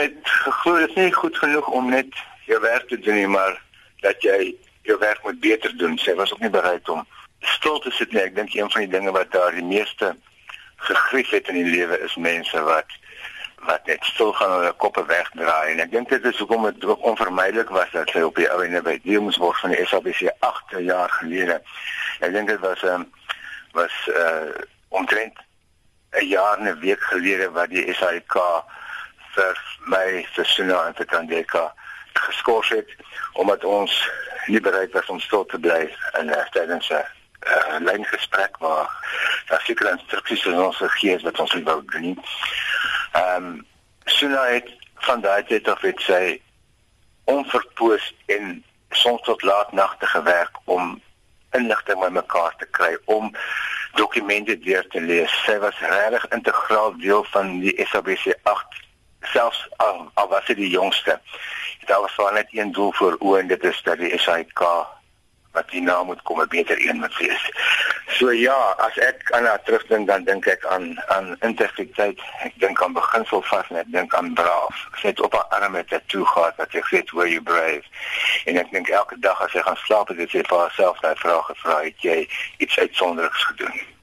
het geglo dit is nie goed genoeg om net jou werk te doen nie, maar dat jy jou werk moet beter doen. Sy was ook nie bereid om stil te sit nie. Ek dink een van die dinge wat daar die meeste gegrief het in die lewe is mense wat wat net stil gaan hulle koppe wegdraai en ek dink dit is hoekom dit ook onvermydelik was dat sy op die ou ene by deel moes word van die SABC 8 jaar gelede. Ek dink dit was 'n um, was uh omtrent 'n jaar en 'n week gelede wat die SAIK vir my vir Suna en vir Tandeka geskort het omdat ons nie bereid was om stil te bly in 'n uh, tydens 'n uh, lyn gesprek waar daar seker instruksies is ons gegee is wat ons nie wou doen nie. Ehm um, Suna het van daai tyd af het sy onverpoos en soms tot laat nagte gewerk om inligting met mekaar te kry om dokumente deur te lees. Sy was regtig integraal deel van die SABC 8 selfs al, al was sy die jongste. Daar was maar net een doel voor oë en dit is dat die SAIK wat die naam moet kom 'n beter een moet wees. So ja, as ek aan haar terugdink dan dink ek aan aan integriteit. Ek dink aan beginsel vas en ek dink aan braaf. Sy het op haar arm met 'n toe gehad wat sy gesê were you brave. En ek dink elke dag as sy gaan slaap het sy vir haarself daai vraag gevra, het jy iets uitsonderliks gedoen?